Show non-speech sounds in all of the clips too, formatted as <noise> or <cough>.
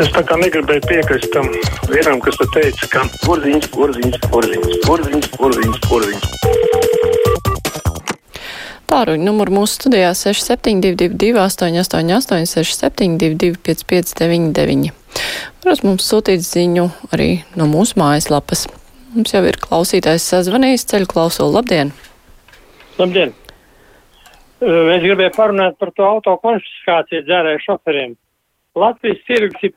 Es tā kā negribēju piekrist tam vienam, kas te teica, ka porziņš, porziņš, porziņš, porziņš, porziņš, porziņš. Tāruņa numuru mūsu studijā 6722, 888, 672, 559, varat mums sūtīt ziņu arī no mūsu mājaslapas. Mums jau ir klausītājs sazvanījis ceļu klausulu. Labdien! Labdien! Es gribēju parunāt par to auto konfiskāciju dzērēju šoferiem. Latvijas tirgus ir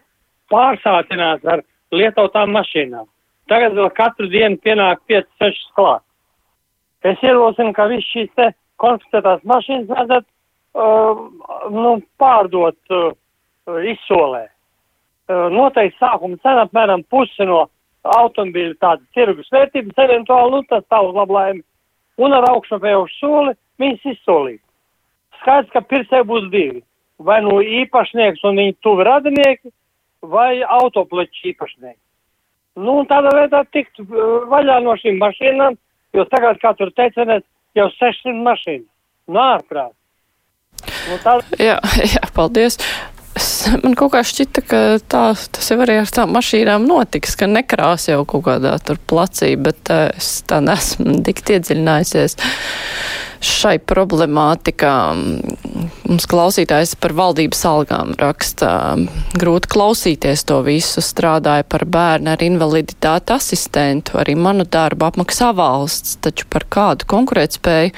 pārsātināts ar lietotām mašīnām. Tagad vēl katru dienu pienāk 5-6 klāt. Es ierosinu, ka viss šīs te konfiscētās mašīnas vajadzētu uh, nu, pārdot uh, izsolē. Uh, noteikti sākuma cena apmēram pusi no automobīļa tāda tirgus vērtības, eventuāli, nu, tas uz lablaimi. Un ar augšupējušu soli viņas izsolīt. Skaidrs, ka pircēji būs divi. Vai nu īpašnieks un viņa tuvi radinieki, vai autopleķi īpašnieki. Nu, un tādā veidā tikt vaļā no šīm mašīnām, jo tagad, kā tur teicenēs, jau 600 mašīnas. Nu, ārprāt. Nu, tā... jā, jā, paldies. Es, man kaut kā šķita, ka tā, tas jau arī ar tām mašīnām notiks, ka nekrās jau kaut kādā tur placī, bet uh, es tā nesmu tik iedziļinājusies šai problemātikā. Mums klausītājs par valdības algām raksta. Grūti klausīties to visu. Strādāja par bērnu ar invaliditāti asistentu. Arī manu darbu apmaksā valsts. Taču par kādu konkurētspēju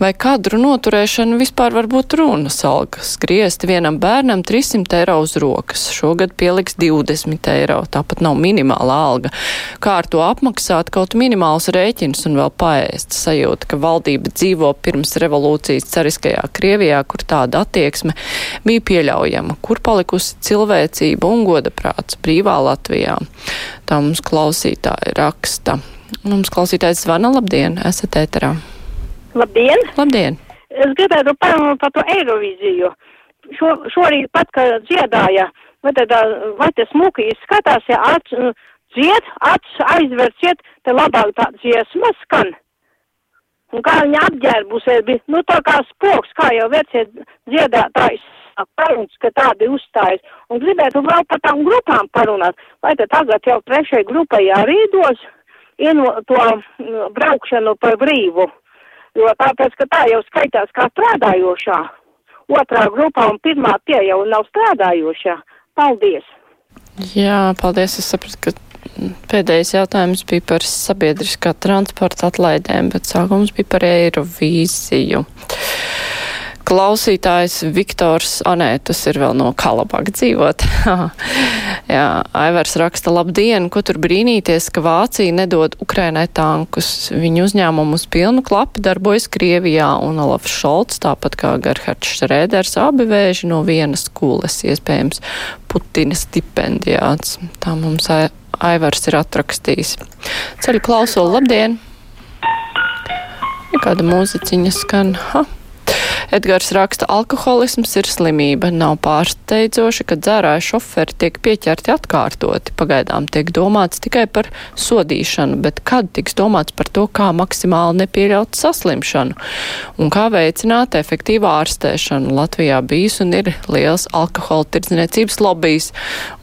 vai kadru noturēšanu vispār var būt runas algas. Griezti vienam bērnam 300 eiro uz rokas. Šogad pieliks 20 eiro. Tāpat nav minimāla alga. Kā ar to apmaksāt kaut minimāls rēķins un vēl paēst? Sajūta, ka valdība dzīvo pirms revolūcijas cariskajā Krievijā, kur tāda attieksme bija pieļaujama. Kur palikusi cilvēcība un godaprāts brīvā Latvijā? Tā mums klausītāji raksta. Mums klausītājs zvana. Labdien, esat ēterā. Labdien! Labdien! Es gribētu parunāt par to Eirovīziju. Šo, šorīt pat, kad dziedāja, vai, tad, vai tas smuki izskatās, ja acs, dzied, acs aizversiet, te labāk tā dziesma skan. Un kā viņa apģērbusies, bija, nu tā kā spoks, kā jau vecie dziedātājs parunas, ka tādi uzstājas. Un gribētu vēl par tām grupām parunāt. Vai tad tagad jau trešai grupai arī dos ieno to braukšanu par brīvu? Jo tāpēc, ka tā jau skaitās kā strādājošā. Otrā grupā un pirmā tie jau nav strādājošā. Paldies! Jā, paldies. Es sapratu, ka Pēdējais jautājums bija par sabiedriskā transporta atlaidēm, bet sākums bija par Eirovīziju. Klausītājs Viktors Anē, tas ir vēl no Kalabaka dzīvot. <laughs> Jā, Aivars raksta, labdien, ko tur brīnīties, ka Vācija nedod Ukrainai tankus. Viņu uzņēmumu uz pilnu klapu darbojas Krievijā un Olafs Šolts, tāpat kā Gerhards Šrēders, abi vēži no vienas kūles, iespējams, Putina stipendijāts. Tā mums Aivars ir atrakstījis. Ceļu klausulu, labdien! Kāda mūziķiņa skan? Ha? Edgars raksta, alkoholisms ir slimība. Nav pārsteidzoši, ka dzērāju šoferi tiek pieķerti atkārtoti. Pagaidām tiek domāts tikai par sodīšanu, bet kad tiks domāts par to, kā maksimāli nepieļaut saslimšanu un kā veicināt efektīvu ārstēšanu. Latvijā bijis un ir liels alkohola tirdzniecības lobbijs,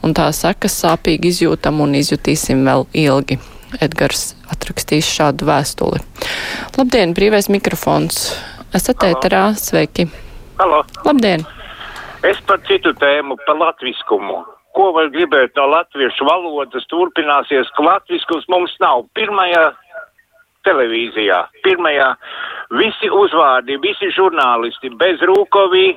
un tā sekas sāpīgi izjūtam un izjutīsim vēl ilgi. Edgars atrakstīs šādu vēstuli. Labdien, brīvais mikrofons! Esat ēterā, sveiki. Halo. Labdien. Es par citu tēmu, par latviskumu. Ko var gribēt no latviešu valodas turpināsies, ka latviskums mums nav. Pirmajā televīzijā, pirmajā visi uzvārdi, visi žurnālisti, bez Rūkovī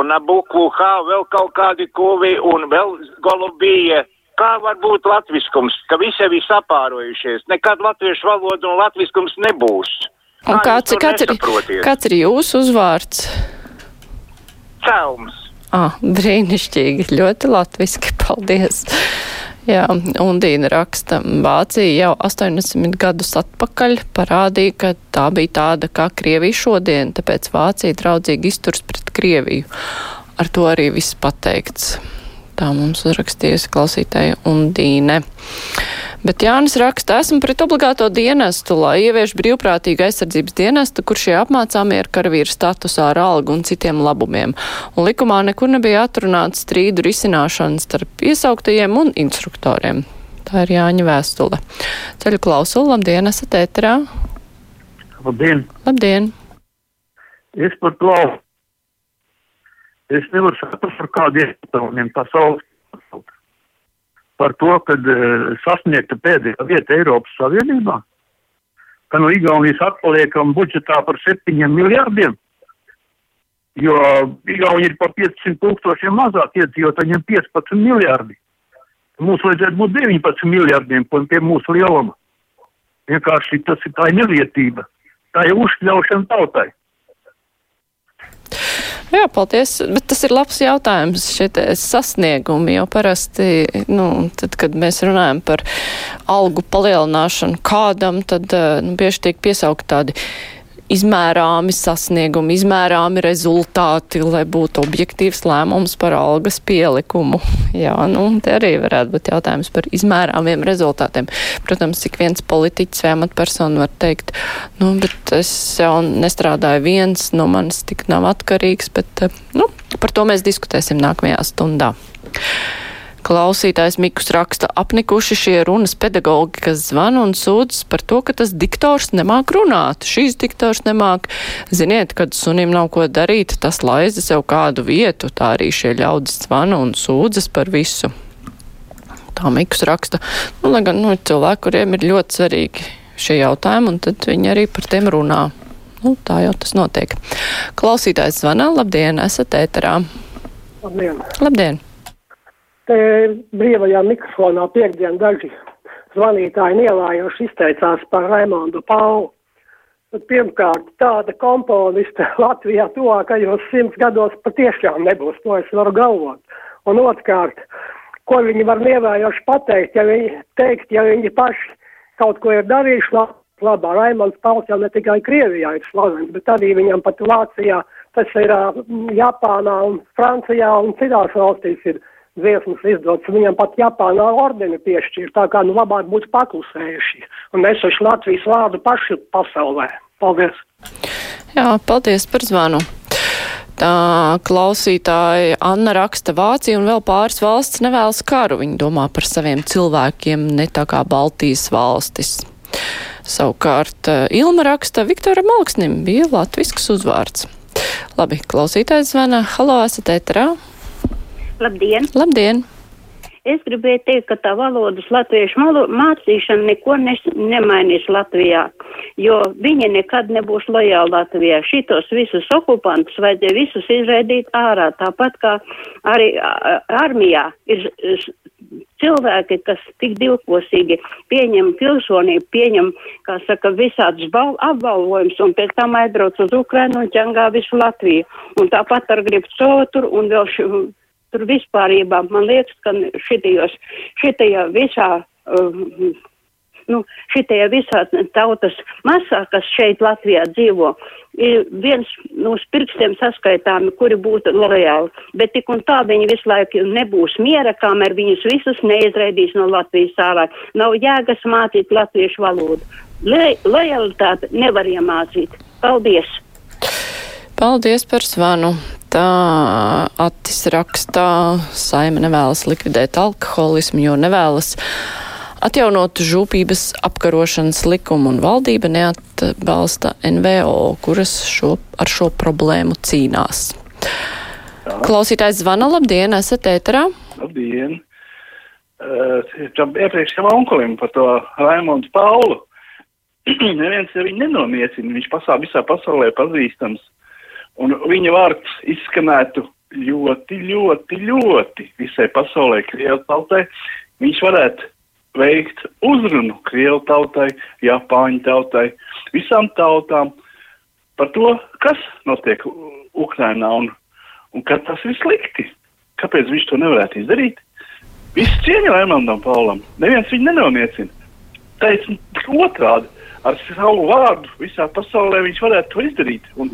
un Abuku, kā vēl kaut kādi kovi un vēl Golubija. Kā var būt latviskums, ka visi ir sapārojušies? Nekad latviešu valoda un latviskums nebūs. Un kāds, kāds, ir, kāds ir jūsu uzvārds? Celms. Ah, brīnišķīgi, ļoti latviski, <laughs> paldies. Jā, Undīna raksta, Vācija jau 80 gadus atpakaļ parādīja, ka tā bija tāda kā Krievija šodien, tāpēc Vācija draudzīgi izturs pret Krieviju. Ar to arī viss pateikts. Tā mums uzrakstījusi klausītāja Undīne. Bet Jānis raksta, esmu pret obligāto dienestu, lai ievieš brīvprātīgu aizsardzības dienestu, kur šie apmācāmie ir karavīru statusā ar algu un citiem labumiem. Un likumā nekur nebija atrunāts strīdu risināšana starp iesauktajiem un instruktoriem. Tā ir Jāņa vēstule. Ceļu klausulu, labdien, esat ēterā. Labdien! Labdien! Es par to Es nevaru saprast, par kādiem jautājumiem pasaules par to, kad uh, sasniegta pēdējā vieta Eiropas Savienībā, ka no Igaunijas atpaliekam budžetā par 7 miljārdiem, jo Igauni ir par 500 tūkstošiem mazāk iedzīvot, viņiem 15 miljārdi. Mums vajadzētu būt 19 miljārdiem pie mūsu lieluma. Vienkārši tas ir tā nelietība. Tā ir uzkļaušana tautai. Jā, paldies. Bet tas ir labs jautājums. Šie sasniegumi jau parasti, nu, tad, kad mēs runājam par algu palielināšanu kādam, tad eh, nu, bieži tiek piesaukt tādi izmērāmi sasniegumi, izmērāmi rezultāti, lai būtu objektīvs lēmums par algas pielikumu. <laughs> Jā, nu, te arī varētu būt jautājums par izmērāmiem rezultātiem. Protams, cik viens politiķis vai amatpersona var teikt, nu, bet es jau nestrādāju viens, no manis tik nav atkarīgs, bet, nu, par to mēs diskutēsim nākamajā stundā. Klausītājs Mikus raksta, apnikuši šie runas pedagogi, kas zvana un sūdz par to, ka tas diktors nemāk runāt. Šīs diktors nemāk. Ziniet, kad sunim nav ko darīt, tas laiza sev kādu vietu. Tā arī šie ļaudis zvana un sūdzas par visu. Tā Mikus raksta, nu, lai gan nu, cilvēki, kuriem ir ļoti svarīgi šie jautājumi, un tad viņi arī par tiem runā. Nu, tā jau tas notiek. Klausītājs zvana, labdien, esat ēterā. Labdien! Labdien. Te brīvajā mikrofonā piekdien daži zvanītāji nielājoši izteicās par Raimondu Paulu. Pirmkārt, tāda komponista <laughs> Latvijā tuvākajos simts gados patiešām nebūs, to es varu galvot. Un otrkārt, ko viņi var nievējoši pateikt, ja viņi teikt, ja viņi paši kaut ko ir darījuši labā. Raimonds Pauls jau ne tikai Krievijā ir slavens, bet arī viņam pat Vācijā, tas ir Japānā un Francijā un citās valstīs ir dziesmas izdotas, viņam pat Japānā ordeni piešķīra, tā kā nu labāk būtu paklusējuši un nesuši Latvijas vārdu paši pasaulē. Paldies! Jā, paldies par zvanu! Tā klausītāja Anna raksta Vācija un vēl pāris valsts nevēlas karu. Viņi domā par saviem cilvēkiem, ne tā kā Baltijas valstis. Savukārt eh, Ilma raksta Viktora Malksnim bija latvisks uzvārds. Labi, klausītājs zvana. Halo, esat ēterā? Labdien! Labdien! Es gribēju teikt, ka tā valodas latviešu mācīšana neko nes, nemainīs Latvijā, jo viņi nekad nebūs lojāli Latvijā. Šitos visus okupantus vajadzēja visus izraidīt ārā, tāpat kā arī armijā ir cilvēki, kas tik divkosīgi pieņem pilsonību, pieņem, kā saka, visādus apbalvojumus un pēc tam aizbrauc uz Ukrainu un ķengā visu Latviju. Un tāpat ar grib sotur un vēl šī tur vispārībā man liekas, ka šitajos, šitajā visā, um, nu, šitajā visā tautas masā, kas šeit Latvijā dzīvo, ir viens no nu, pirkstiem saskaitāmi, kuri būtu lojāli, bet tik un tā viņi visu laiku nebūs miera, kamēr viņus visus neizraidīs no Latvijas ārā. Nav jēgas mācīt latviešu valodu. Lojalitāti nevar iemācīt. Paldies! Paldies par zvanu! rakstā, Attis rakstā, saima nevēlas likvidēt alkoholismu, jo nevēlas atjaunot žūpības apkarošanas likumu un valdība neatbalsta NVO, kuras šo, ar šo problēmu cīnās. Klausītājs zvana, labdien, esat ēterā? Labdien! Uh, iepriekšējam onkulim par to Raimondu Paulu. <clears throat> Neviens viņu nenomiecina, viņš pasā, visā pasaulē pazīstams un viņa vārds izskanētu ļoti, ļoti, ļoti visai pasaulē, Krievu tautai, viņš varētu veikt uzrunu Krievu tautai, Japāņu tautai, visām tautām par to, kas notiek Ukrainā un, un ka tas ir slikti. Kāpēc viņš to nevarētu izdarīt? Viss cieņa Raimondam Paulam, neviens viņu nenomiecina. Teic otrādi, ar savu vārdu visā pasaulē viņš varētu to izdarīt. Un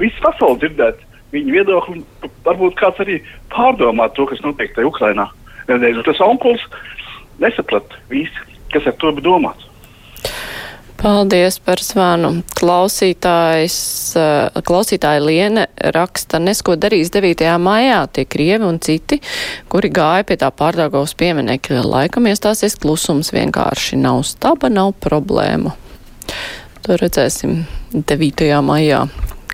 visu pasauli dzirdēt viņa viedokli, un varbūt kāds arī pārdomāt to, kas notiek tajā Ukrainā. Vienreiz tas onkulis nesaprat visi. kas ar to bija domāts. Paldies par zvanu. Klausītājs, eh, klausītāja Liene raksta, nes ko darīs 9. maijā tie krievi un citi, kuri gāja pie tā pārdāgavas pieminekļa. Laikam iestāsies klusums vienkārši nav staba, nav problēmu. To redzēsim 9. maijā.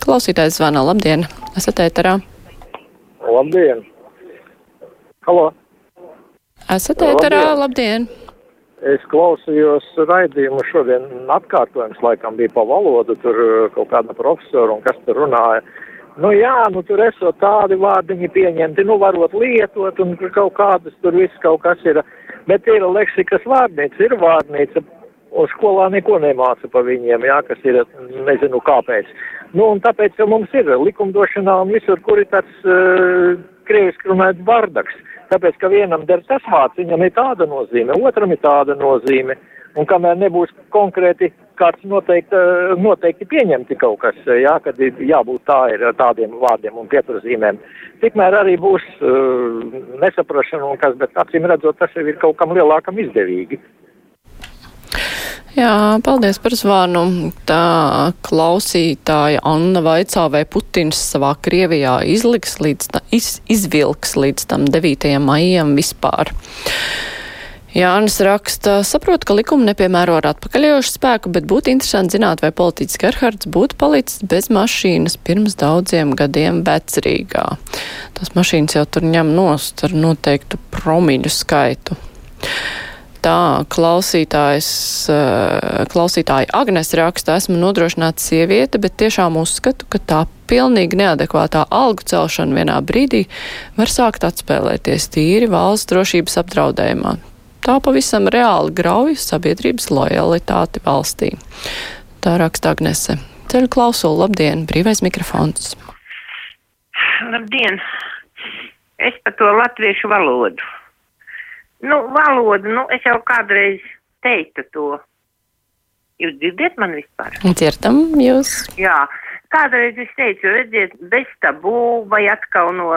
Klausītājs zvana, labdien, esat ēterā. Labdien! Halo! Esat ēterā, labdien! labdien. Es klausījos raidījumu šodien, atkārtojums laikam bija pa valodu, tur uh, kaut kāda profesora un kas tur runāja. Nu jā, nu tur esot tādi vārdiņi pieņemti, nu varot lietot un kaut kādas tur viss kaut kas ir. Bet ir leksikas vārnīca, ir vārnīca, un skolā neko nemāca pa viņiem, jā, kas ir, nezinu kāpēc. Nu un tāpēc, ka mums ir likumdošanā un visur, kur ir tāds uh, krieviski runājot bardaks. Tāpēc, ka vienam der tas vārds, viņam ir tāda nozīme, otram ir tāda nozīme. Un kamēr nebūs konkrēti kāds noteikti, noteikti pieņemti kaut kas, jā, kad ir jābūt tā ir tādiem vārdiem un pieturzīmēm, tikmēr arī būs uh, nesaprašana un kas, bet acīm redzot, tas jau ir kaut kam lielākam izdevīgi. Jā, paldies par zvanu. Tā klausītāja Anna vaicā, vai Putins savā Krievijā izliks līdz, iz, izvilks līdz tam 9. maijam vispār. Jānis raksta, saprot, ka likumu nepiemēro ar atpakaļojošu spēku, bet būtu interesanti zināt, vai politiķis Gerhards būtu palicis bez mašīnas pirms daudziem gadiem vecrīgā. Tas mašīnas jau tur ņem nost ar noteiktu promiļu skaitu tā klausītājs, eh, klausītāja Agnes raksta, esmu nodrošināta sieviete, bet tiešām uzskatu, ka tā pilnīgi neadekvātā algu celšana vienā brīdī var sākt atspēlēties tīri valsts drošības apdraudējumā. Tā pavisam reāli grauj sabiedrības lojalitāti valstī. Tā raksta Agnese. Ceļu klausulu, labdien, brīvais mikrofons. Labdien! Es par to latviešu valodu. Nu, valoda, nu, es jau kādreiz teicu to. Jūs dzirdiet man vispār? Dzirdam jūs. Jā, Kādreiz es teicu, redziet, bez tabū vai atkal no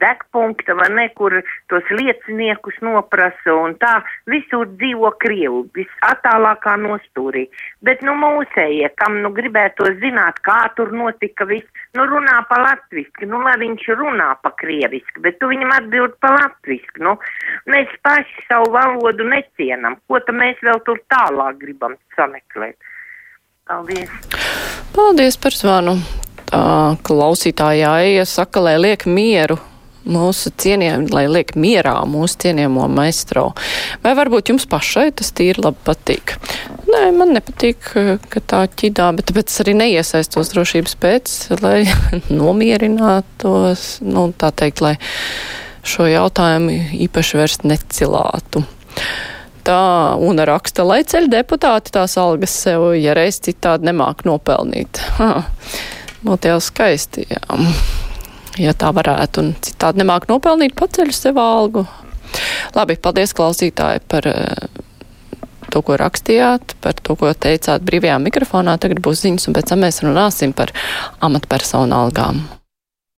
degpunkta vai nekur tos lieciniekus noprasa un tā visur dzīvo Krievu, visattālākā nostūrī. Bet nu mūsējie, kam nu gribētu zināt, kā tur notika viss, nu runā pa latviski, nu lai viņš runā pa krieviski, bet tu viņam atbild pa latviski, nu mēs paši savu valodu necienam, ko tad mēs vēl tur tālāk gribam sameklēt. Paldies! Paldies par zvanu! Tā klausītājā Eja saka, lai liek mieru mūsu cieniem, lai liek mierā mūsu cienījamo maestro. Vai varbūt jums pašai tas tīri labi patīk? Nē, man nepatīk, ka tā ķidā, bet tāpēc arī neiesaistos drošības pēc, lai <laughs> nomierinātos, nu, tā teikt, lai šo jautājumu īpaši vairs necilātu tā un raksta, lai ceļ deputāti tās algas sev, ja reiz citādi nemāk nopelnīt. Būtu jau skaisti, jā. Ja tā varētu un citādi nemāk nopelnīt, paceļ sev algu. Labi, paldies klausītāji par uh, to, ko rakstījāt, par to, ko teicāt brīvajā mikrofonā. Tagad būs ziņas, un pēc tam mēs runāsim par amatpersonu algām.